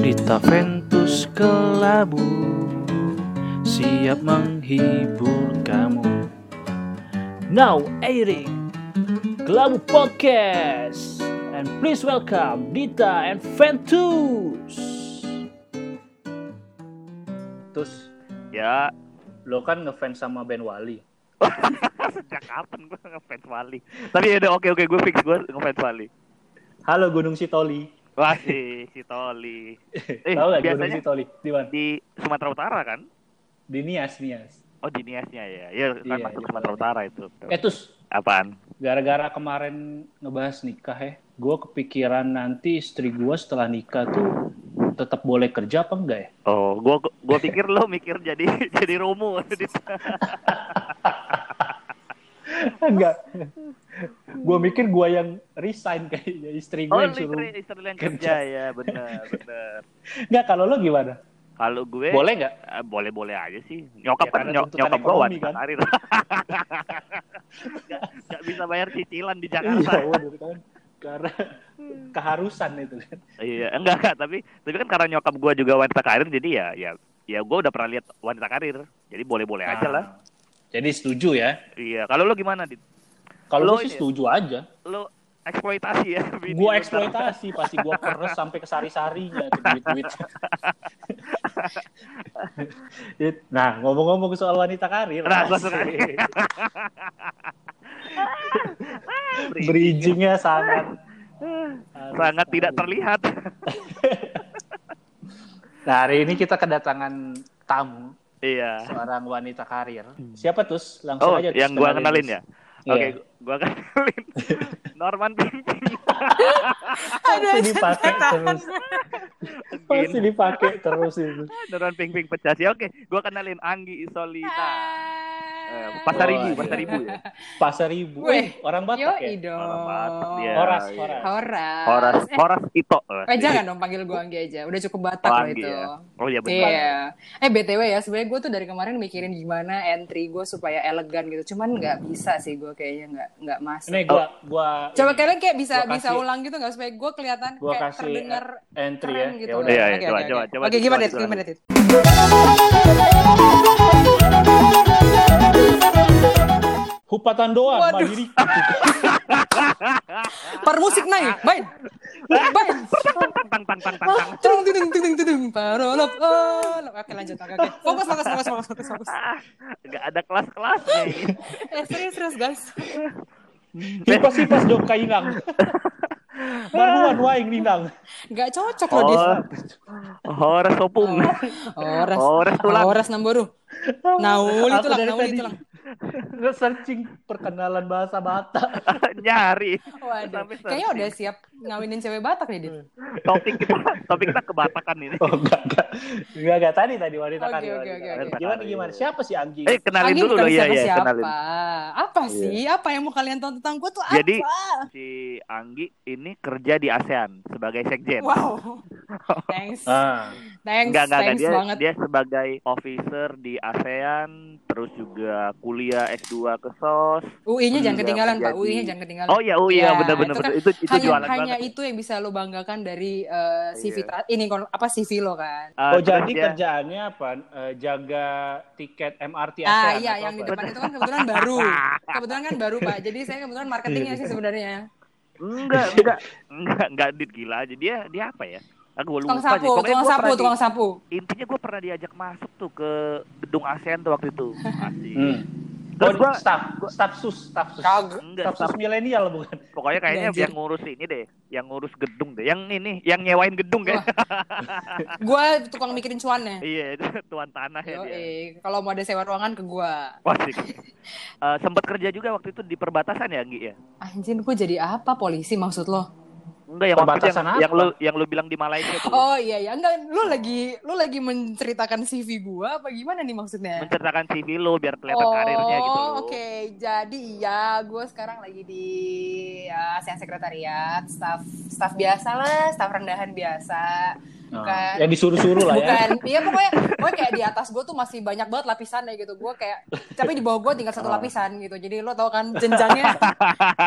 Dita Ventus Kelabu. Siap menghibur kamu. Now airing Kelabu Podcast. And please welcome Dita and Ventus. Terus Ya, lo kan ngefans sama Ben Wali. Sejak kapan gue ngefans Wali? Tapi ya udah oke oke gue fix gue ngefans Wali. Halo Gunung Sitoli Wah si, si Toli. Eh, Tahu gak biasanya Sitoli? Di mana? di Sumatera Utara kan? Di Nias, Nias Oh di Niasnya ya. Ya kan Iya, masuk di Sumatera Utara itu. Eh terus Apaan? gara-gara kemarin ngebahas nikah ya, gue kepikiran nanti istri gue setelah nikah tuh tetap boleh kerja apa enggak ya? Oh, gue gue pikir lo mikir jadi jadi Romo. enggak. Gue mikir gue yang resign kayaknya istri gue oh, yang suruh. istri istri yang kerja. kerja ya, benar benar. Enggak kalau lo gimana? Kalau gue Boleh nggak? eh, boleh boleh aja sih. Nyokap Ya, kan nyok, nyokap gue wanita kan? karir. Gak, gak bisa bayar cicilan di Iya, Jakarta. waduh, kan. Karena keharusan itu kan. Iya, enggak enggak, tapi tapi kan karena nyokap gua juga wanita karir jadi ya ya ya gua udah pernah lihat wanita karir. Jadi boleh-boleh aja lah. Nah, Jadi setuju ya? Iya, kalau lo gimana, Dit? Kalau Lo gue sih setuju aja. Lo eksploitasi ya Gue eksploitasi pasti gue peres sampai ke sari-sarinya tuh duit-duit. It- nah ngomong-ngomong soal wanita karir, Nah, bridgingnya sangat sangat tidak terlihat. Nah hari ini kita kedatangan tamu iya. seorang wanita karir. Siapa tuh? Langsung Oh, aja. Yang gua kenalin, kenalin Tus. ya. Iya. Oke, gua kenalin Norman Pimpin. Pasti dipakai terus. Pasti Gin. dipakai terus itu. Norman Pimpin pecah sih. Oke, gua kenalin Anggi Isolina. Eh, Hai. pasar Oh, ribu, iya. pasar ribu ya. Pasar ribu. Wih, Eh, orang Batak Yoi ya? Orang Batak dong. dia. Horas, iya. Horas. Horas. Horas, Eh, Horas Ito. eh, jangan dong panggil gue Anggi aja. Udah cukup Batak Oh, loh itu. ya. Oh iya benar. Iya. Eh BTW ya, sebenarnya gue tuh dari kemarin mikirin gimana entry gue supaya elegan gitu. Cuman nggak bisa sih gue kayaknya nggak nggak masuk. Ini gua gua Coba kalian kayak bisa Gua bisa kasih- ulang gitu nggak supaya gue kelihatan gua kayak kasih terdengar entry keren ya. gitu. Ya udah. Iya, Oke, iya, oke, coba, oke. coba, coba, Oke, gimana Dit? Gimana Dit? Hupatan doang, Waduh. mandiri. Par musik naik, main. Main. Tang tang tang tang. Tung tung tung tung tung parolop. Oh, oke lanjut. Oke, oke. Fokus, fokus, fokus, fokus, fokus, fokus. Ah, Nggak ada kelas-kelasnya. Eh, serius, serius, guys. Hipas-hipas dong kainang. Baruan waing lindang. Nggak cocok loh, Dit. Oh, Horas Opung. Horas. Horas tulang. Horas namboru. Nauli Aku tulang, dari nauli tadi tulang. Nge-searching perkenalan bahasa Batak. Nyari. Waduh, kayaknya searching. udah siap ngawinin cewek Batak nih, Dit. Topik kita, topik kita kebatakan ini. Oh enggak enggak. Enggak enggak tadi tadi wanita Oke, kan. oke, oke, oke. Gimana gimana? Siapa sih Anggi? Eh, kenalin Anggi dulu loh ya, ya, kenalin. Apa sih? Apa yang mau kalian tahu tentang gue tuh apa? Jadi, Si Anggi ini kerja di ASEAN sebagai sekjen. wow. Thanks. Ah. Thanks, Enggak, enggak, enggak. thanks Dia, banget. dia sebagai officer di ASEAN, terus juga kuliah S2 ke SOS. UI-nya jangan Iya, ketinggalan, Pak. menjadi- UI-nya jangan ketinggalan. Oh iya, oh iya, Ya, benar-benar. itu kan Itu, itu, hanya jualan hanya banget. itu yang bisa lo banggakan dari eh, CV Iya. tra- ini apa CV lo kan. Ah, Oh jadi dia- kerjaannya apa? Eh, jaga tiket MRT Ah ASEAN iya atau yang di apa? depan itu kan kebetulan baru. Kebetulan kan baru, Pak. Jadi saya kebetulan marketingnya sih sebenarnya. Enggak, enggak, enggak, enggak dit gila aja. Dia dia apa ya? Aku lupa Tukang sapu. Pokoknya tukang gua sapu, di- tukang sapu. Intinya gue pernah diajak masuk tuh ke gedung ASEAN tuh waktu itu. Asik. Hmm. Terus Oh, gua staff, staff sus, staff sus. Kagak. enggak Staff sus milenial bukan? Pokoknya kayaknya Anjir. yang ngurus ini deh, yang ngurus gedung deh. Yang ini, yang nyewain gedung kayak. Gua tukang mikirin cuannya. iya, itu tuan tanah ya dia. kalau mau ada sewa ruangan ke gua. Wah, sih. Eh, sempat kerja juga waktu itu di perbatasan ya, Anggi ya? Anjir, gua jadi apa polisi maksud lo? Enggak, yang Perbatasan yang, apa? yang lu yang lu bilang di Malaysia tuh. Oh iya ya, enggak lu lagi lu lagi menceritakan CV gua apa gimana nih maksudnya? Menceritakan CV lu biar kelihatan karirnya gitu Oh, oke. Jadi iya, gue sekarang lagi di ya, Sekretariat, staff staff biasa lah, staff rendahan biasa. Bukan. Ya disuruh-suruh lah ya. Bukan, iya pokoknya, pokoknya kayak di atas gue tuh masih banyak banget lapisannya gitu. Gue kayak, tapi di bawah gue tinggal satu lapisan gitu. Jadi lo tau kan jenjangnya,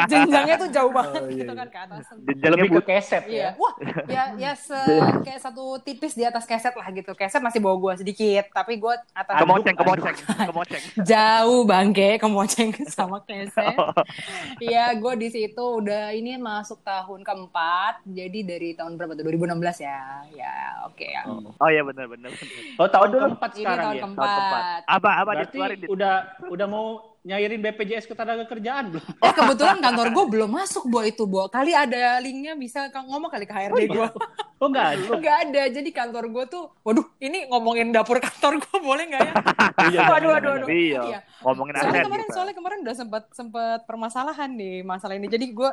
jenjangnya tuh jauh banget Oh, iya, gitu iya. kan ke atas. Jenjangnya Lebih ke keset Iya, ya. wah, ya, ya se kayak satu tipis di atas keset lah gitu. Keset masih bawa gue sedikit, tapi gue atas Kemoceng, kemoceng, kemoceng. jauh bangke kemoceng sama keset. Iya, gue di situ udah ini masuk tahun keempat. Jadi dari tahun berapa tuh? 2016 ya. Ya, oke ya. Oh iya benar benar. benar. Oh tahun dulu. keempat Ini sekarang tahun ya. Tahun keempat. keempat. Apa apa Berarti dikeluarin Dit? udah udah mau nyairin BPJS ketenaga kerjaan belum? Eh kebetulan kantor gue belum masuk Bo itu Bo. Kali ada linknya bisa Kang ngomong kali ke HRD gue. Oh enggak ada. Enggak ada. Jadi kantor gue tuh, waduh, ini ngomongin dapur kantor gue boleh nggak ya? Iya, waduh, waduh, waduh. Iya. Iya. Ngomongin Soalnya aset. kemarin, kita. soalnya kemarin udah sempat sempat permasalahan nih masalah ini. Jadi gue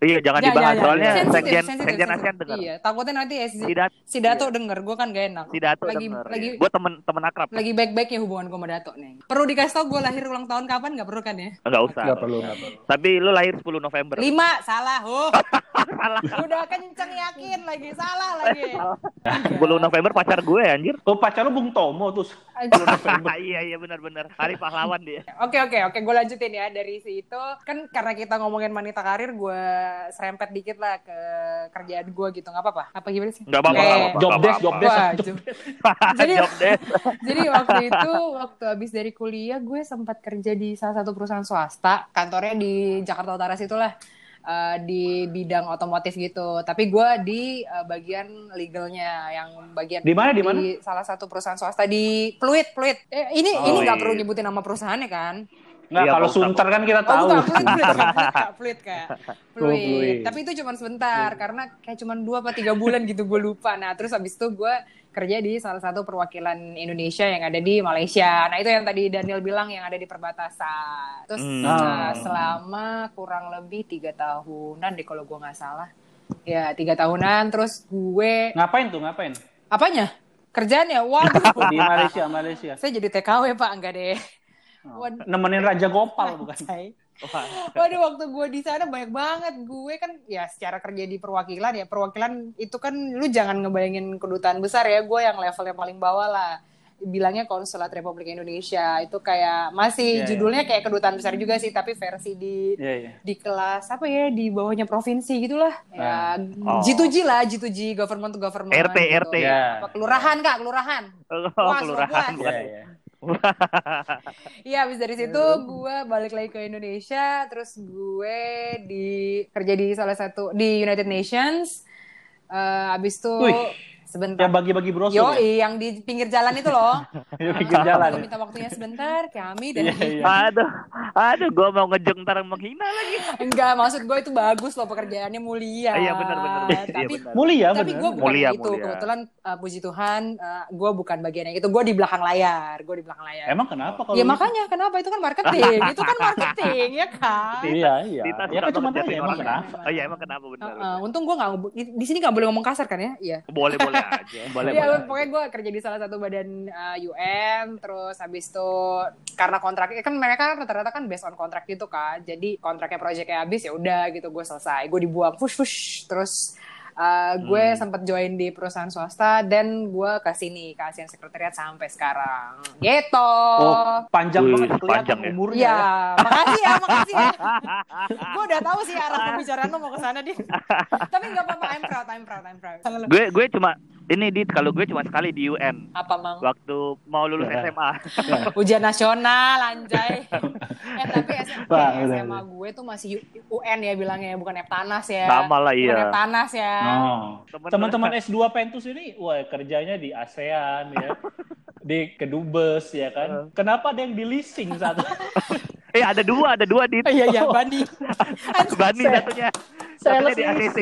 Iya jangan Ya, dibahas ya, ya. soalnya Sensitif, sekjen sensitif, sekjen sensitif. ASEAN dengar. Iya, takutnya nanti ya si, Si Dat- si Dato iya. denger, gue kan gak enak. Si Dato lagi, denger. lagi, Gue temen temen akrab. lagi baik-baiknya hubungan gue sama Dato nih. Perlu dikasih tau gue lahir ulang tahun kapan? Gak perlu kan ya? Enggak usah. Enggak perlu, enggak perlu. Tapi lu lahir 10 November. Lima, salah. Oh, Salah. udah kenceng yakin lagi, salah lagi. 10 November pacar gue anjir. Oh pacar lu Bung Tomo tuh. iya iya benar benar. Hari pahlawan dia. Oke oke oke, gue lanjutin ya dari situ. Kan karena kita ngomongin wanita karir, gue serempet dikit lah ke kerjaan gue gitu, nggak apa-apa? Apa gimana sih? Enggak apa-apa. Eh, nggak apa-apa, Job desk, job desk. Wah, job- Jadi- Job desk. Jadi waktu itu, waktu habis dari kuliah, gue sempat kerja di salah satu perusahaan swasta, kantornya di Jakarta Utara situlah. Eh, di bidang otomotif gitu, tapi gue di eh, bagian legalnya, yang bagian Di mana, di mana? salah satu perusahaan swasta di Fluid, Fluid. Eh, ini Oh, ini nggak iya. perlu nyebutin nama perusahaannya kan? Enggak, Iya, kalau nggak. Sunter kan kita Oh tahu. bukan fluid, fluid, fluid, kayak. Tapi itu cuma sebentar karena kayak cuma dua apa tiga bulan gitu gue lupa. Nah terus abis itu gue kerja di salah satu perwakilan Indonesia yang ada di Malaysia. Nah itu yang tadi Daniel bilang yang ada di perbatasan. Terus Hmm. nah, selama kurang lebih tiga tahunan deh kalau gue nggak salah. Ya tiga tahunan. Terus gue Ngapain tuh, ngapain? apanya? Kerjaan ya? Waduh. Di Malaysia, Malaysia. Saya jadi TKW pak enggak deh. Oh. Nemenin Raja Gopal bukan? Wah, Waduh waktu gue di sana banyak banget gue kan ya secara kerja di perwakilan ya perwakilan itu kan lu jangan ngebayangin kedutaan besar ya gue yang levelnya paling bawah lah bilangnya konsulat Republik Indonesia itu kayak masih Iya, iya. judulnya kayak kedutaan besar juga sih tapi versi di Iya, iya. di kelas apa ya di bawahnya provinsi gitulah ya Oh. G2G lah G2G government to government RT, gitu. RT. Ya. Apa, kelurahan kak kelurahan Oh, Puas, kelurahan bukan. Iya, iya. Iya, habis dari situ gue balik lagi ke Indonesia, terus gue di kerja di salah satu di United Nations. Eh habis itu. Sebentar. Yang bagi-bagi brosur. Yo, ya? yang di pinggir jalan itu loh. Di pinggir jalan. Boleh minta waktunya sebentar, kami dan Iya, iya. Aduh, aduh, gue mau ngejeng ntar menghina lagi. enggak maksud gue itu bagus loh pekerjaannya mulia. Iya benar benar. Iya Tapi benar. Mulia tapi gue bukan Mulia, itu. mulia. Kebetulan uh, puji Tuhan, gue bukan bagian yang itu. Gue di belakang layar. Gue di belakang layar. Emang kenapa kalau Ya makanya kenapa itu kan marketing, itu kan marketing ya kan. Iya, iya. Kita Ya suka kan cuma jatuhin emang kenapa? Oh iya emang kenapa benar. Heeh, untung gue nggak di sini nggak boleh ngomong kasar kan ya? Iya. Boleh boleh aja. Boleh, Iya, boleh. pokoknya gue kerja di salah satu badan uh, UN, terus habis itu karena kontraknya kan mereka rata-rata kan based on kontrak gitu kan, jadi kontraknya proyeknya habis ya udah gitu gue selesai, gue dibuang push push, terus uh, gue Hmm. sempat join di perusahaan swasta dan gue ke sini ke ASEAN Sekretariat sampai sekarang, gitu. Oh, panjang Wih, banget kelihatan panjang ya. umurnya. Iya, ya. makasih ya, makasih ya. gue udah tahu sih arah pembicaraan lo mau ke sana, Din. Tapi nggak apa-apa, I'm proud, I'm proud, I'm proud. gue gue cuma ini dit kalau gue cuma sekali di UN Apa, Mang? waktu mau lulus Ya. SMA. Ujian nasional, anjay. eh, tapi SMA, SMA gue tuh masih U- UN ya bilangnya, bukan Eptanas ya. Sama lah Bukan iya. Eptanas ya. Oh. Teman-teman S2 Pentus ini, wah kerjanya di ASEAN ya. di Kedubes ya kan. Kenapa ada yang di leasing satu? Eh ada dua, ada dua dit. Iya, iya. Bani Saya- satunya. saya Satunya di. ACC.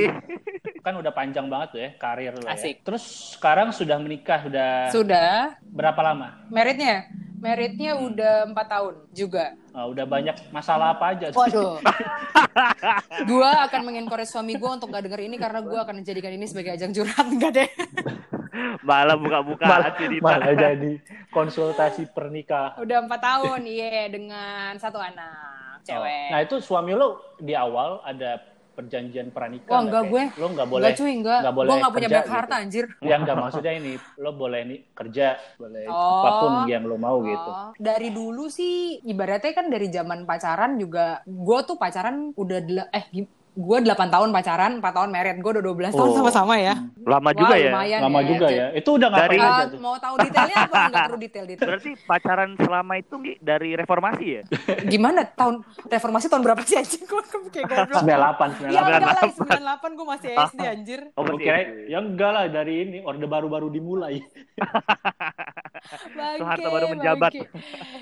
Kan udah panjang banget tuh ya karir lo ya. Asik. Terus sekarang sudah menikah sudah Sudah. berapa lama? Meritnya? Meritnya udah empat tahun juga. Ah, udah banyak masalah apa aja? tuh? Waduh. gue akan mengencourage suami gue untuk gak denger ini karena gue akan menjadikan ini sebagai ajang curhat. Enggak deh. Malah buka-buka malah, hati Dita. malah jadi konsultasi pernikahan. Udah empat tahun, iya, dengan satu anak Oh, cewek. Nah itu suami lo di awal ada perjanjian pranikah. Wah, enggak gue. Lo nggak boleh. Enggak cuy, enggak. nggak boleh Gue nggak punya banyak harta gitu. anjir. Ya enggak maksudnya ini lo boleh nih kerja, boleh Oh. apa pun yang lo mau gitu. Oh, dari dulu sih ibaratnya kan dari zaman pacaran juga gue tuh pacaran udah eh gue 8 tahun pacaran, 4 tahun merit, gue udah 12 tahun Oh. sama-sama ya. Lama Wah, juga ya. lumayan Lama juga ya. Itu udah ngapain Dari- aja tuh? mau tahu detailnya apa? Enggak perlu detail-detail. Berarti pacaran selama itu Gi, dari reformasi ya? Gimana tahun reformasi tahun berapa sih anjing? Gue kayak goblok. 98, 98. Ya enggak lah, 98 gue masih SD anjir. Oh, kira, SD. ya enggak lah dari ini, orde baru-baru dimulai. Bangke, Soeharto baru menjabat. bangke.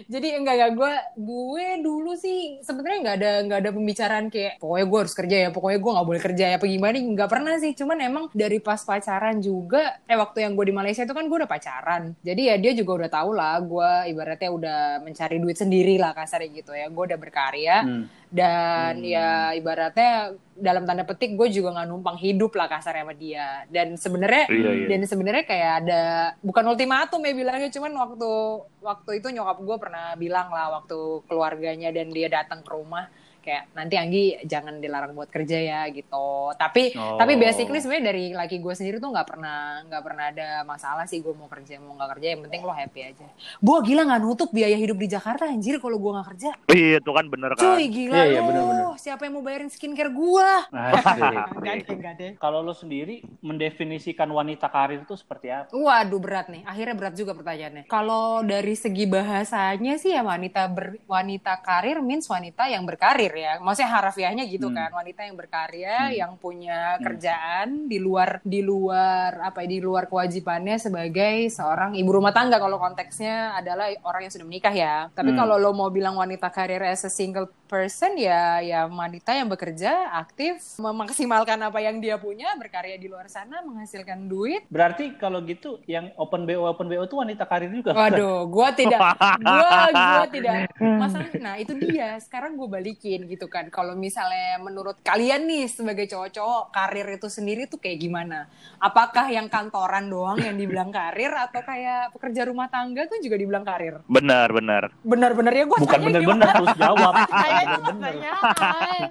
Jadi enggak enggak gue gue dulu sih sebenarnya enggak ada enggak ada pembicaraan kayak pokoknya gue harus kerja ya, pokoknya gue nggak boleh kerja ya, apa gimana enggak pernah sih. Cuman emang dari pas pacaran juga, eh waktu yang gue di Malaysia itu kan gue udah pacaran. Jadi ya dia juga udah tahu lah, gue ibaratnya udah mencari duit sendiri lah kasarnya gitu ya. Gue udah berkarya Hmm. dan Hmm. ya ibaratnya dalam tanda petik gue juga nggak numpang hidup lah kasarnya sama dia. Dan sebenarnya Iya, iya. dan sebenarnya kayak ada bukan ultimatum ya bilangnya cuman waktu waktu itu nyokap gue pernah bilang lah waktu keluarganya dan dia datang ke rumah kayak nanti Anggi jangan dilarang buat kerja ya gitu tapi Oh. tapi basically sebenarnya dari laki gue sendiri tuh nggak pernah nggak pernah ada masalah sih gue mau kerja mau nggak kerja yang penting lo happy aja bu gila nggak nutup biaya hidup di Jakarta anjir kalau gue nggak kerja Iya, itu kan bener kan. cuy gila Iya, iya, lo bener-bener. siapa yang mau bayarin skincare gue Kalau lo sendiri mendefinisikan wanita karir itu seperti apa? Waduh berat nih. Akhirnya berat juga pertanyaannya. Kalau dari segi bahasanya sih ya wanita ber, wanita karir means wanita yang berkarir ya. Maksudnya harafiahnya gitu Hmm. kan. Wanita yang berkarya, Hmm. yang punya kerjaan di luar di luar apa ya, di luar kewajibannya sebagai seorang ibu rumah tangga kalau konteksnya adalah orang yang sudah menikah ya. Tapi Hmm. kalau lo mau bilang wanita karir as a single person ya ya wanita yang bekerja aktif memaksimalkan apa yang dia punya berkarya di luar sana menghasilkan duit Berarti kalau gitu yang open BO open BO itu wanita karir juga. Waduh, gua tidak, gua gua tidak. Masalah, nah itu dia. Sekarang gue balikin gitu kan. Kalau misalnya menurut kalian nih sebagai cowok-cowok, karir itu sendiri tuh kayak gimana? Apakah yang kantoran doang yang dibilang karir atau kayak pekerja rumah tangga tuh juga dibilang karir? Benar, benar. Benar-benar ya gue Bukan bener-bener harus jawab. Kayaknya pertanyaan.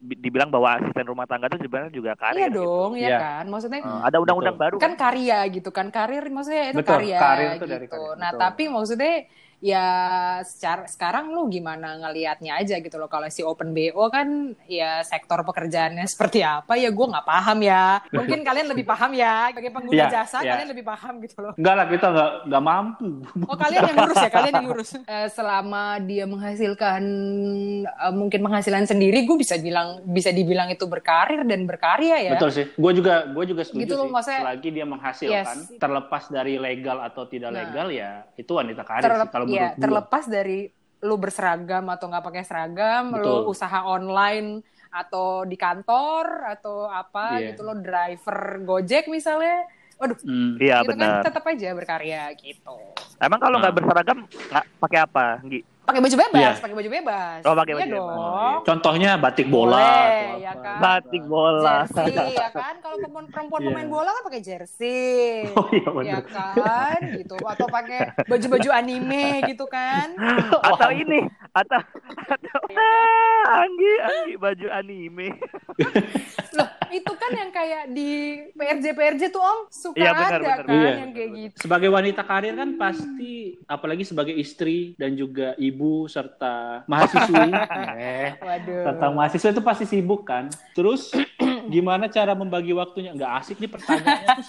Bi- Dibilang bahwa asisten rumah tangga itu sebenarnya juga karir. Iya dong, ya Iya. kan. Maksudnya gitu. Ada undang-undang baru kan karya gitu kan karir maksudnya itu Betul, karya karir itu gitu. dari karir, Nah betul. tapi maksudnya ya secara sekarang lu gimana ngelihatnya aja gitu loh kalau si open bo kan ya sektor pekerjaannya seperti apa ya gue nggak paham ya mungkin kalian lebih paham ya sebagai pengguna Iya, jasa iya. kalian lebih paham gitu loh Enggak lah kita nggak nggak mampu. Oh kalian yang ngurus ya, kalian yang ngurus. Eh, selama dia menghasilkan eh, mungkin penghasilan sendiri, gue bisa bilang bisa dibilang itu berkarir dan berkarya ya. Betul sih. Gue juga gue juga setuju Gitu loh, sih. maksudnya- Selagi dia menghasilkan, Yes. terlepas dari legal atau tidak Nah. legal ya itu wanita karir sih kalau iya, menurut gue. terlepas dari lu berseragam atau nggak pakai seragam, lu Betul. usaha online atau di kantor atau apa Iya. gitu lo driver Gojek misalnya. Waduh, Hmm. Iya, itu benar. kan tetap aja berkarya gitu. Emang kalau nggak Nah. berseragam nggak pakai apa, Gi? Pakai baju bebas, Iya. pakai baju bebas. Oh, pakai Iya baju bebas. dong. Iya. Contohnya batik bola Boleh, atau ya kan? Batik bola. Jersey ya kan kalau perempuan perempuan Iya. pemain bola kan pakai jersey Oh iya ya benar. kan gitu atau pakai baju-baju anime gitu kan atau ini, atau atau ah, Anggi, Anggi baju anime. loh itu kan yang kayak di PRJ PRJ tuh om suka Iya, benar, ada benar, kan Iya. yang kayak gitu Sebagai wanita karir kan pasti apalagi sebagai istri dan juga ibu serta mahasiswi. eh, waduh serta mahasiswa itu pasti sibuk kan. Terus gimana cara membagi waktunya? Nggak asik nih pertanyaannya. Terus,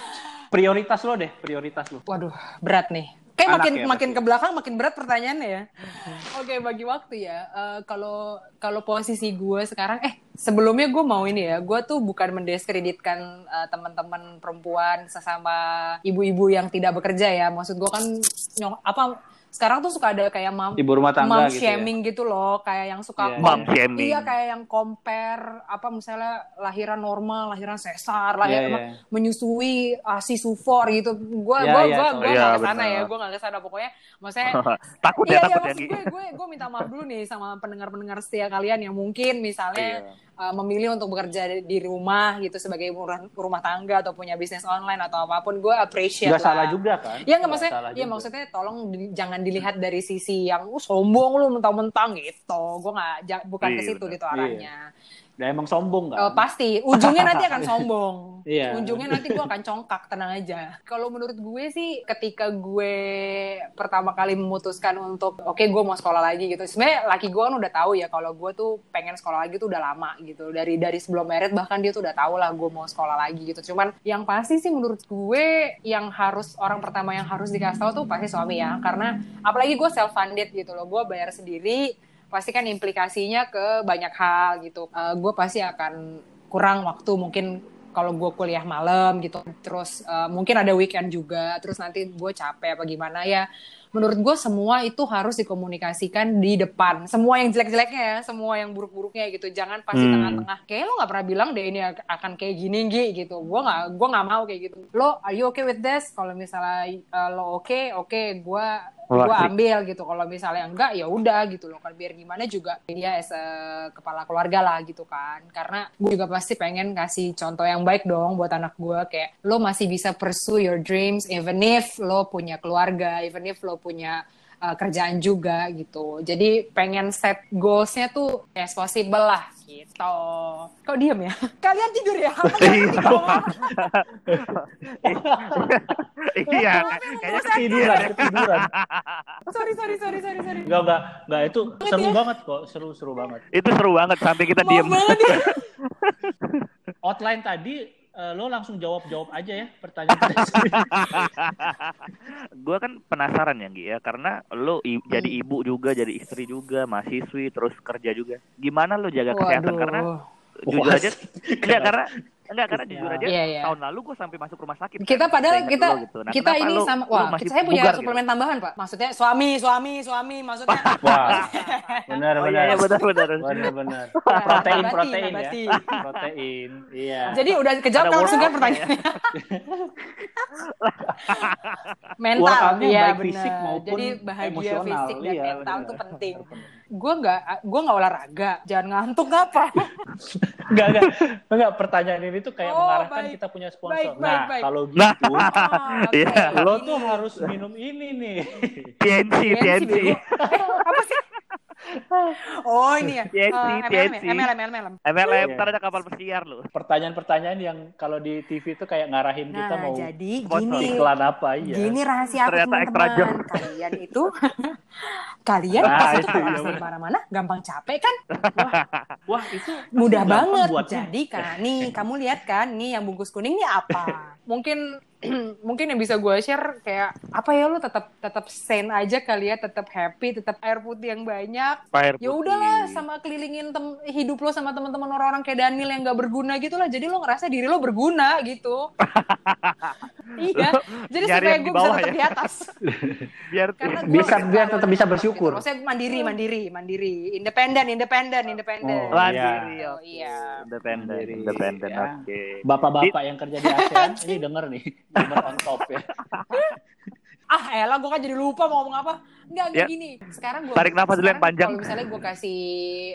prioritas lo deh, prioritas lo. waduh berat nih kayak Anak makin ya, makin ke belakang makin berat pertanyaannya ya. Oke bagi waktu ya Eh, kalau kalau posisi gue sekarang eh sebelumnya gue mau ini ya gue tuh bukan mendiskreditkan eh, teman-teman perempuan sesama ibu-ibu yang tidak bekerja ya. Maksud gue kan nyok apa sekarang tuh suka ada kayak mam Ibu rumah tangga mom gitu ya. shaming gitu loh kayak yang Iya, suka Mom shaming. iya kayak yang compare apa misalnya lahiran normal lahiran sesar lah Iya, ya, iya. menyusui asi sufor gitu gue Iya, gue iya, gue gue Iya, nggak ke sana ya gue nggak ke sana pokoknya maksudnya takut iya ya, iya takut ya, gue gue gue minta maaf dulu nih sama pendengar-pendengar setia kalian yang mungkin misalnya Iya. Uh, memilih untuk bekerja di rumah gitu sebagai rumah, tangga atau punya bisnis online atau apa pun gue appreciate Nggak lah. salah juga kan? Iya nggak maksudnya, iya juga. maksudnya tolong di- jangan dilihat dari sisi yang uh, sombong lu mentang-mentang gitu. Gue nggak bukan ke Iya, situ benar. gitu arahnya. Udah emang sombong kan? pasti ujungnya nanti akan sombong. Iya. Ujungnya nanti gue akan congkak, tenang aja. Kalau menurut gue sih, ketika gue pertama kali memutuskan untuk, oke gue mau sekolah lagi gitu. Sebenarnya laki gue kan udah tahu ya kalau gue tuh pengen sekolah lagi tuh udah lama gitu. Dari dari sebelum merit bahkan dia tuh udah tahu lah gue mau sekolah lagi gitu. Cuman yang pasti sih menurut gue yang harus orang pertama yang harus dikasih tahu tuh pasti suami ya. Karena apalagi gue self funded gitu loh. Gue bayar sendiri pasti kan implikasinya ke banyak hal gitu. gue pasti akan kurang waktu mungkin kalau gue kuliah malam gitu. Terus eh, mungkin ada weekend juga. Terus nanti gue capek apa gimana ya. Menurut gue semua itu harus dikomunikasikan di depan. Semua yang jelek-jeleknya ya, semua yang buruk-buruknya gitu. Jangan pas di Hmm. tengah-tengah. Kayak lo nggak pernah bilang deh ini akan kayak gini Gi, gitu. Gue nggak, gue nggak mau kayak gitu. Lo, are you okay with this? Kalau misalnya eh, lo oke, oke, gue Wah, gue asik. ambil gitu kalau misalnya enggak ya udah gitu loh kan biar gimana juga dia as a kepala keluarga lah gitu kan karena gue juga pasti pengen kasih contoh yang baik dong buat anak gue kayak lo masih bisa pursue your dreams even if lo punya keluarga even if lo punya uh, kerjaan juga gitu jadi pengen set goalsnya tuh as possible lah gitu kok diem ya kalian tidur ya tidur? iya, kayaknya Ketiduran, ketiduran. sorry sorry sorry sorry sorry Enggak, enggak, enggak itu seru ya. banget kok, seru-seru banget. itu seru banget sampai kita diem. ya Outline tadi eh, lo langsung jawab-jawab aja ya pertanyaan. gue kan penasaran ya Gi ya karena lo i- jadi Hmm. ibu juga jadi istri juga mahasiswi terus kerja juga gimana lo jaga kesehatan Waduh. karena jujur Wah, aja enggak karena enggak karena jujur aja Iya, iya. tahun lalu gue sampai masuk rumah sakit kita kan, padahal kita lo gitu. Nah, kita ini lo- sama lo wah masih saya punya bugar gitu? suplemen tambahan pak maksudnya suami suami suami maksudnya Wah, benar, oh benar. iya, iya benar benar Benar, benar. Nah, Protein, protein ya. Protein, iya. jadi udah kejawab kan langsung kan pertanyaannya mental ya baik benar fisik maupun jadi bahagia emosional. fisik dan Iya, mental benar. tuh penting gue nggak gue nggak olahraga jangan ngantuk apa Enggak, enggak. Enggak, pertanyaan ini tuh kayak Oh, mengarahkan baik. kita punya sponsor. Baik, nah, baik. kalau Nah. gitu, Oh, oke. Iya. lo tuh harus minum ini nih. TNC TNC. Eh, apa sih oh ini ya TNC, Eh, MLM ya? MLM MLM MLM Iya. ntar ada kapal pesiar lo Pertanyaan-pertanyaan yang kalau di TV tuh kayak ngarahin kita nah mau jadi gini iklan apa iya. Gini rahasia aku Ternyata extra teman-teman. job. Kalian itu kalian Nah, pas itu kalau iya, mana-mana gampang capek kan? Wah, Wah, itu mudah banget. Jadi kan nih kamu lihat kan nih yang bungkus kuning nih apa? Mungkin mungkin yang bisa gue share kayak apa ya lu tetap tetap sane aja kali ya, tetap happy, tetap air putih yang banyak. Ya udahlah sama kelilingin tem- hidup lo sama teman-teman orang-orang kayak Daniel yang gak berguna gitu lah. Jadi lo ngerasa diri lo berguna gitu. iya. Jadi supaya gue bisa tetap ya. di atas. biar Karena gua Bisa- biar tetap bisa ada bersyukur. Gitu. Maksudnya mandiri, mandiri, mandiri, independen, independen, independen. Oh, mandiri iya. oke. Iya. independen Mandiri, independen ya. oke Bapak-bapak yang kerja di ASEAN ini denger nih, denger on top ya. Ah, elah gue kan jadi lupa mau ngomong apa. Enggak, enggak Ya. gini. Sekarang gue Tarik nafas dulu yang panjang. Kalau misalnya gue kasih,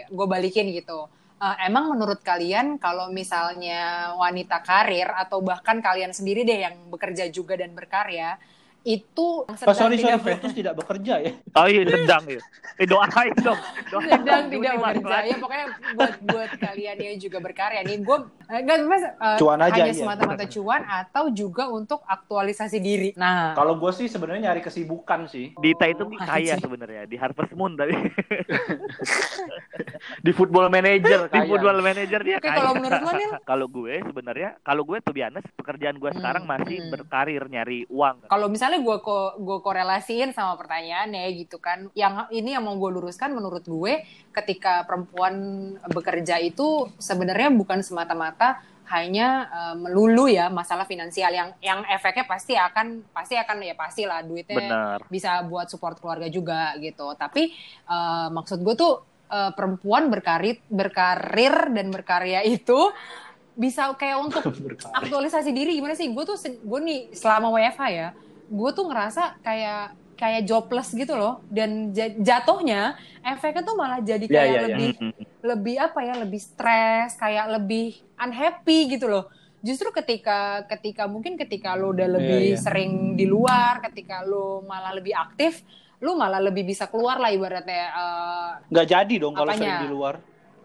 gue balikin gitu. Eh, emang menurut kalian kalau misalnya wanita karir atau bahkan kalian sendiri deh yang bekerja juga dan berkarya itu Oh, sorry, sorry, tidak Fruitus tidak bekerja ya. oh iya sedang ya eh doain dong doain sedang tidak bekerja ya pokoknya buat buat kalian yang juga berkarya nih gue nggak mas eh, Cuan aja, hanya iya. semata-mata cuan atau juga untuk aktualisasi diri nah Kalau gue sih sebenarnya nyari kesibukan sih. Dita itu Oh, kaya sebenarnya di Harvest Moon tapi Di football manager di football manager dia Oke, kaya. kalau menurut lo, Nil? kalau gue sebenarnya kalau gue tuh biasa pekerjaan gue Hmm, sekarang masih hmm. berkarir nyari uang. kalau misalnya gue ko gue korelasiin sama pertanyaannya gitu kan yang ini yang mau gue luruskan menurut gue ketika perempuan bekerja itu sebenarnya bukan semata-mata hanya eh, melulu ya masalah finansial yang yang efeknya pasti akan pasti akan ya pastilah duitnya Benar. bisa buat support keluarga juga gitu. Tapi eh, maksud gue tuh eh, perempuan berkarir berkarir dan berkarya itu bisa kayak untuk aktualisasi diri gimana sih? Gue tuh gue nih selama WFH ya, gue tuh ngerasa kayak kayak jobless gitu loh dan ja- jatuhnya efeknya tuh malah jadi Iya, kayak iya, iya. lebih lebih apa ya lebih stres kayak lebih unhappy gitu loh justru ketika ketika mungkin ketika lo udah lebih Iya, iya. sering di luar ketika lo malah lebih aktif lo malah lebih bisa keluar lah ibaratnya eh, Nggak jadi dong kalau sering di luar.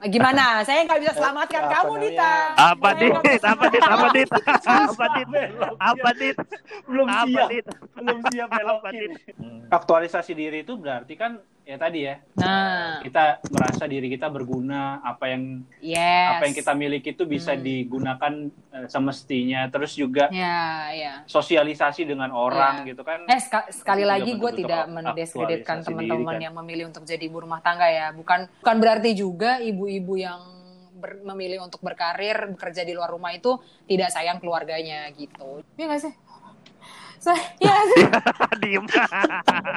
Gimana? Saya nggak bisa selamatkan Apa kamu? Dita. Apa dit? Apa dit? Apa dit? Apa dit? Apa dit? Belum siap. Belum siap belokin. dit? Aktualisasi diri itu berarti kan ya tadi ya Nah, kita merasa diri kita berguna apa yang yes. apa yang kita miliki itu bisa Hmm. digunakan eh, semestinya terus juga Ya, ya. sosialisasi dengan orang Iya. gitu kan Eh seka- sekali lagi gue tidak ak- mendiskreditkan teman-teman kan. yang memilih untuk jadi ibu rumah tangga ya. Bukan bukan berarti juga ibu-ibu yang ber- memilih untuk berkarir bekerja di luar rumah itu tidak sayang keluarganya gitu. Iya nggak sih? Saya, iya? Diem.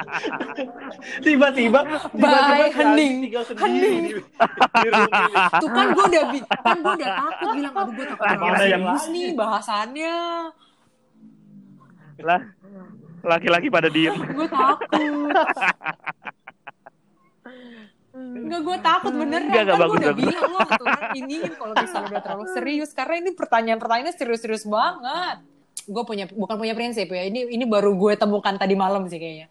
tiba-tiba tiba-tiba Bye, hening. Hening. Tuh kan gue udah kan gue udah takut bilang aduh gue takut serius lain. nih bahasannya. Lah, laki-laki pada diem. Gue takut. Enggak, gue takut beneran. Enggak, enggak, kan gue bagus, udah bagus. bilang lo aturan ini kalau misalnya udah terlalu serius. Karena ini pertanyaan-pertanyaannya serius-serius banget. Gue punya, bukan punya prinsip ya. Ini ini baru gue temukan tadi malam sih kayaknya.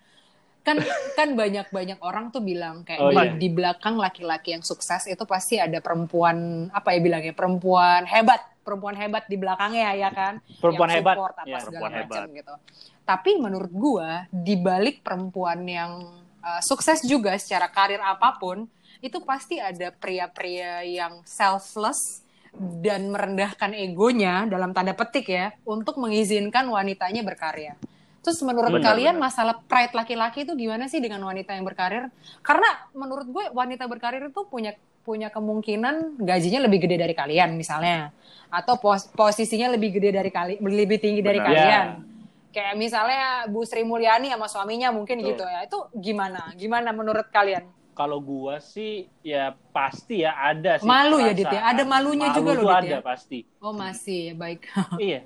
Kan kan banyak-banyak orang tuh bilang kayak Oh, di, iya. di belakang laki-laki yang sukses itu pasti ada perempuan apa ya bilangnya perempuan hebat perempuan hebat di belakangnya ya kan Perempuan yang hebat. support apa Ya, segala perempuan macam hebat. gitu tapi menurut gua di balik perempuan yang uh, sukses juga secara karir apa pun itu pasti ada pria-pria yang selfless dan merendahkan egonya dalam tanda petik ya untuk mengizinkan wanitanya berkarya. Terus menurut Benar, kalian benar. masalah pride laki-laki itu gimana sih dengan wanita yang berkarir? Karena menurut gue wanita berkarir itu punya punya kemungkinan gajinya lebih gede dari kalian misalnya atau pos- posisinya lebih gede dari kali lebih tinggi dari Benar. kalian. Ya. Kayak misalnya Bu Sri Mulyani sama suaminya mungkin Betul. gitu ya. Itu gimana? Gimana menurut kalian? Kalau gua sih ya pasti ya ada sih Malu ya, Dit, ya? Ada malunya Malu juga loh, tuh Dit, ada ya? pasti Oh masih ya baik. iya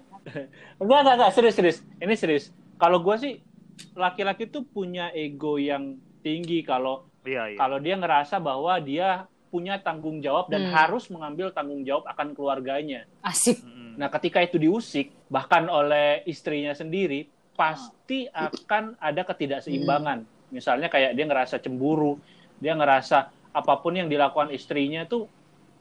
enggak enggak enggak serius serius ini serius kalau gua sih laki-laki tuh punya ego yang tinggi kalau Iya, iya. kalau dia ngerasa bahwa dia punya tanggung jawab dan Hmm. harus mengambil tanggung jawab akan keluarganya. Asik. Mm-mm. Nah, ketika itu diusik bahkan oleh istrinya sendiri, pasti akan ada ketidakseimbangan. Misalnya kayak dia ngerasa cemburu, dia ngerasa apa pun yang dilakukan istrinya tuh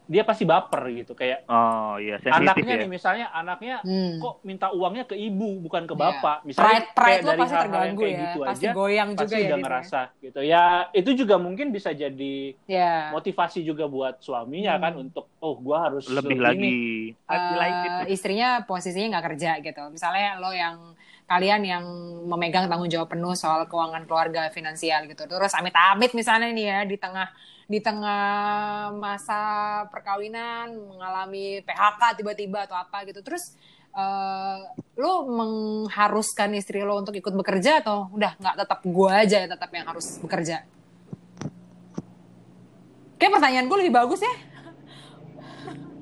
dia pasti baper gitu kayak Oh iya, anaknya ya. nih misalnya anaknya Hmm. kok minta uangnya ke ibu bukan ke Iya. bapak misalnya Pride, pride kayak dari pasti hal-hal yang kayak ya. gitu pasti aja goyang juga pasti ya. udah Dit, ya. ngerasa gitu ya itu juga mungkin bisa jadi Ya. motivasi juga buat suaminya Hmm. kan untuk oh gua harus Lebih lagi. Lagi. Eh, istrinya posisinya nggak kerja gitu. Misalnya lo yang kalian yang memegang tanggung jawab penuh soal keuangan keluarga finansial gitu. Terus amit-amit misalnya nih ya di tengah di tengah masa perkawinan mengalami PHK tiba-tiba atau apa gitu. Terus eh, lo mengharuskan istri lo untuk ikut bekerja atau udah nggak tetap gua aja yang tetap yang harus bekerja? Kayak pertanyaan gue lebih bagus ya.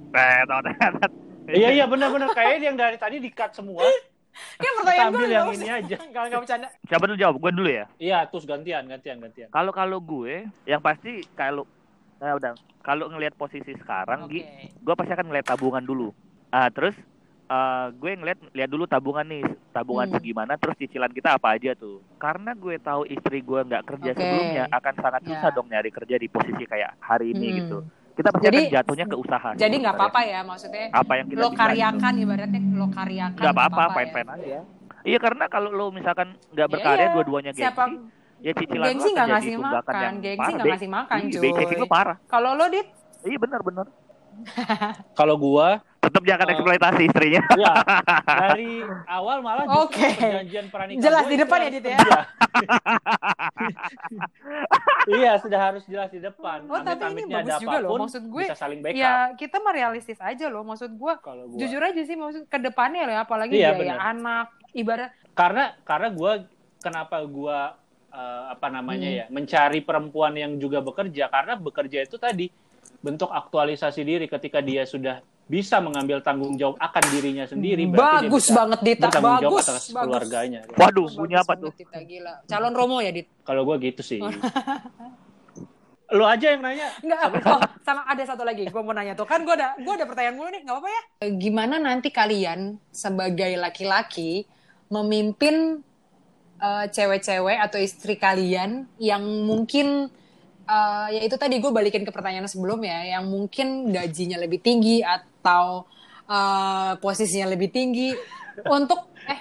Eh, iya iya benar-benar kayak yang dari tadi di cut semua Kayak kita pertanyaan gue yang ini aja Kalau nggak bercanda. Siapa dulu jawab? Gue dulu ya. iya terus gantian gantian gantian Kalau kalau gue, yang pasti kalau nah udah kalau ngelihat posisi sekarang. Gi, gue pasti akan ngeliat tabungan dulu. Ah terus eh, gue ngeliat lihat dulu tabungan nih, tabungan Hmm. segimana, terus cicilan kita apa aja tuh. Karena gue tahu istri gue nggak kerja Oke. sebelumnya, akan sangat Ya. susah dong nyari kerja di posisi kayak hari ini Hmm. gitu. Kita pasti Jadi- akan jatuhnya ke usaha. Jadi nggak sebenarnya. apa-apa ya maksudnya Apa yang kita lo karyakan ibaratnya lo karyakan nggak apa-apa, ya. fine-fine aja. Iya karena kalau lo misalkan nggak berkarya Iya, dua-duanya gengsi, Siapa ya cicilan gengsi nggak ngasih makan, yang gengsi nggak ngasih makan, Iya, cuy. Lo parah. kalau lo dit Iya benar-benar. kalau gua Tetap jangan Oh. eksploitasi istrinya. ya dari awal malah justru Oke. perjanjian pernikahan Jelas di depan ya, Dit, ya? iya sudah harus jelas di depan Oh, tapi ini bagus juga loh. Maksud gue, bisa saling backup ya kita mah realistis aja loh maksud gue kalau gua jujur aja sih maksud ke depannya loh apalagi Iya, biaya benar. anak ibarat karena karena gue kenapa gue apa namanya Hmm. ya mencari perempuan yang juga bekerja karena bekerja itu tadi bentuk aktualisasi diri ketika dia sudah bisa mengambil tanggung jawab akan dirinya sendiri dia bagus banget Dita. bertanggung jawab bagus atas bagus. keluarganya. Waduh, Bagus bunyi apa tuh? Dita, gila. Calon Romo ya Dit? Kalau gue gitu sih. Oh. lo aja yang nanya. Enggak, oh, sama ada satu lagi gue mau nanya tuh. Kan gue ada gue ada pertanyaan mulu nih nggak apa-apa ya? Gimana nanti kalian sebagai laki-laki memimpin eh, cewek-cewek atau istri kalian yang mungkin eh, ya itu tadi gue balikin ke pertanyaan sebelumnya yang mungkin gajinya lebih tinggi atau eh, posisinya lebih tinggi untuk eh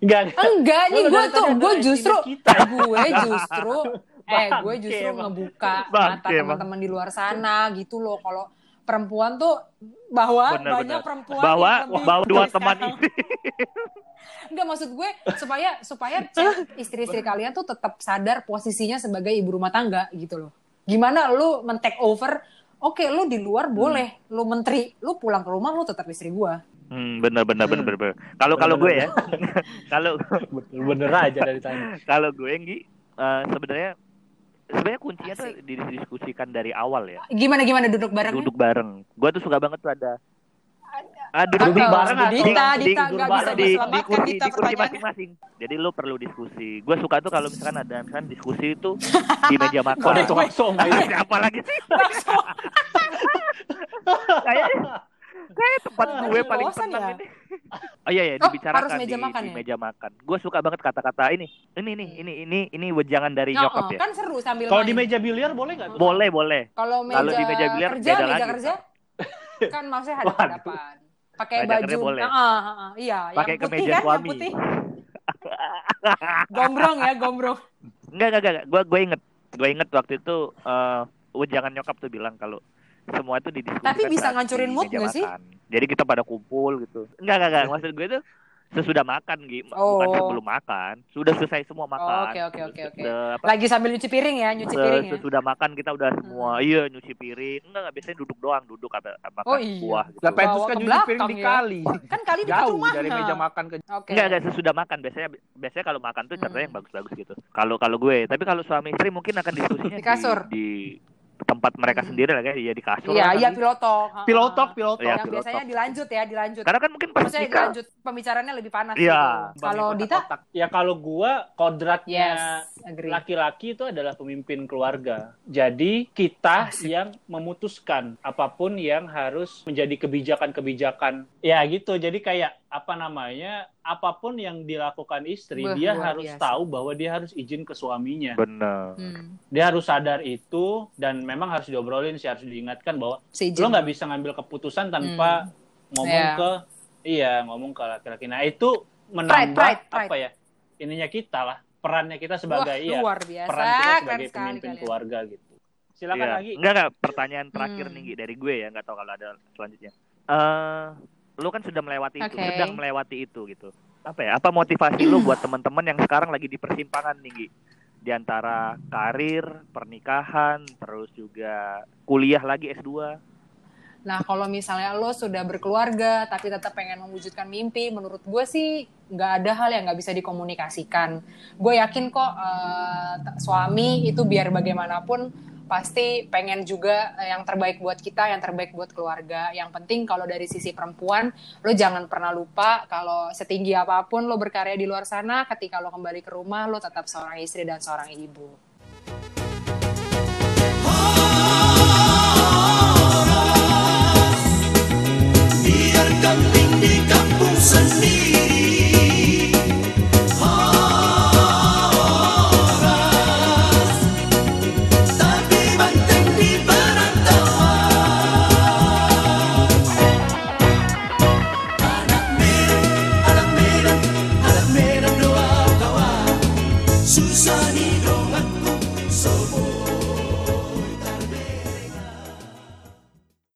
Enggak, enggak. enggak nih gue tuh gue justru kita. gue justru eh gue justru ngebuka mata teman-teman di luar sana gitu loh kalau perempuan tuh bahwa Benar, banyak benar. perempuan Bahwa yang lebih bahwa dua teman ini. Enggak maksud gue supaya supaya istri-istri kalian tuh tetap sadar posisinya sebagai ibu rumah tangga gitu loh. Gimana lu men-take over? Oke, lu di luar boleh, lu menteri, lu pulang ke rumah lu tetap istri gua. Hmm, bener bener bener Hmm. bener. bener. Kalau kalau gue ya, kalau Bener aja dari tadi. kalau gue Nggi, eh, sebenarnya sebenarnya kuncinya tuh Asik. didiskusikan dari awal ya. Gimana gimana duduk bareng? Duduk bareng. Gue tuh suka banget tuh ada Ah, duduk, Duduk di- Dita, di- Dita nggak bisa di, di diselamatkan kursi, Dita di kursi masing-masing. Jadi lu perlu diskusi. Gue suka tuh kalau misalkan ada misalkan diskusi itu di meja makan. ada tukang somai? Ayo, siapa lagi sih? Kayak kayak tempat gue paling bosan tenang ya? ini. Oh iya ya, Oh, dibicarakan meja di, makan di ya? meja makan. Gue suka banget kata-kata ini. Ini nih, ini ini ini wejangan dari Oh, nyokap oh, ya. kan seru sambil Kalau di meja biliar boleh nggak? tuh? Boleh, boleh. Kalau meja, di meja biliar kerja, beda meja lagi. kerja kan maksudnya hadap-hadapan. Pakai baju. boleh. Ah, ah, ah, iya, Pakai yang putih kemeja kan, suami. yang putih. Gombrong ya, gombrong. Enggak, enggak, enggak. Gue gue inget. Gue inget waktu itu eh wejangan nyokap tuh bilang kalau semua itu didiskusikan Tapi bisa ngancurin di mood nggak sih? Jadi kita pada kumpul gitu. Enggak, enggak, enggak. Maksud gue itu sesudah makan gitu, Oh. bukan sebelum makan. Sudah selesai semua makan. oke, oke, oke, oke. Lagi sambil nyuci piring ya, nyuci piring ya. sesudah makan kita udah semua Hmm. iya nyuci piring. Enggak, enggak biasanya duduk doang, duduk apa makan Oh, iya. buah gitu. Lah Petrus kan nyuci piring di ya. kali. Kan kali dekat Jauh rumahnya. dari meja makan ke Oke. Enggak, enggak sesudah makan. Biasanya biasanya kalau makan tuh contohnya yang Hmm. bagus-bagus gitu. Kalau kalau gue, tapi kalau suami istri mungkin akan diskusinya Di kasur. di, di tempat mereka Hmm. sendiri lah kayak ya di kasur. Iya, iya pilotok. Pilotok, pilotok. Iya, Yang pilotok. biasanya dilanjut ya, dilanjut. Karena kan mungkin pas Maksudnya nikah dilanjut pembicaraannya lebih panas Iya. gitu. Kalau Dita, Ya kalau gua kodratnya yes, laki-laki itu adalah pemimpin keluarga. Jadi kita Asik. yang memutuskan apa pun yang harus menjadi kebijakan-kebijakan. Ya gitu. Jadi kayak apa namanya? Apa pun yang dilakukan istri, Wah, dia harus biasa. tahu bahwa dia harus izin ke suaminya. bener. Hmm, Dia harus sadar itu dan memang harus diobrolin sih, harus diingatkan bahwa lo nggak bisa ngambil keputusan tanpa ngomong Iya. ke iya ngomong ke laki-laki. Nah itu menambah pride, pride. apa ya? Ininya kita lah, perannya kita Wah, sebagai iya luar biasa. peran kita Keren sebagai sekali pemimpin kalian. keluarga gitu. Silakan Iya. lagi. Enggak enggak pertanyaan terakhir Hmm. nih dari gue ya, enggak tahu kalau ada selanjutnya. Eh lu kan sudah melewati itu, Oke. sedang melewati itu gitu. Apa ya? Apa motivasi lu buat teman-teman yang sekarang lagi di persimpangan nih, Gi? Di antara karir, pernikahan, terus juga kuliah lagi S2. Nah, kalau misalnya lo sudah berkeluarga tapi tetap pengen mewujudkan mimpi, menurut gue sih nggak ada hal yang nggak bisa dikomunikasikan. Gue yakin kok t- suami itu biar bagaimanapun pasti pengen juga eh, yang terbaik buat kita, yang terbaik buat keluarga. Yang penting kalau dari sisi perempuan, lo jangan pernah lupa kalau setinggi apa pun lo berkarya di luar sana, ketika lo kembali ke rumah, lo tetap seorang istri dan seorang ibu. Biar di kampung sendiri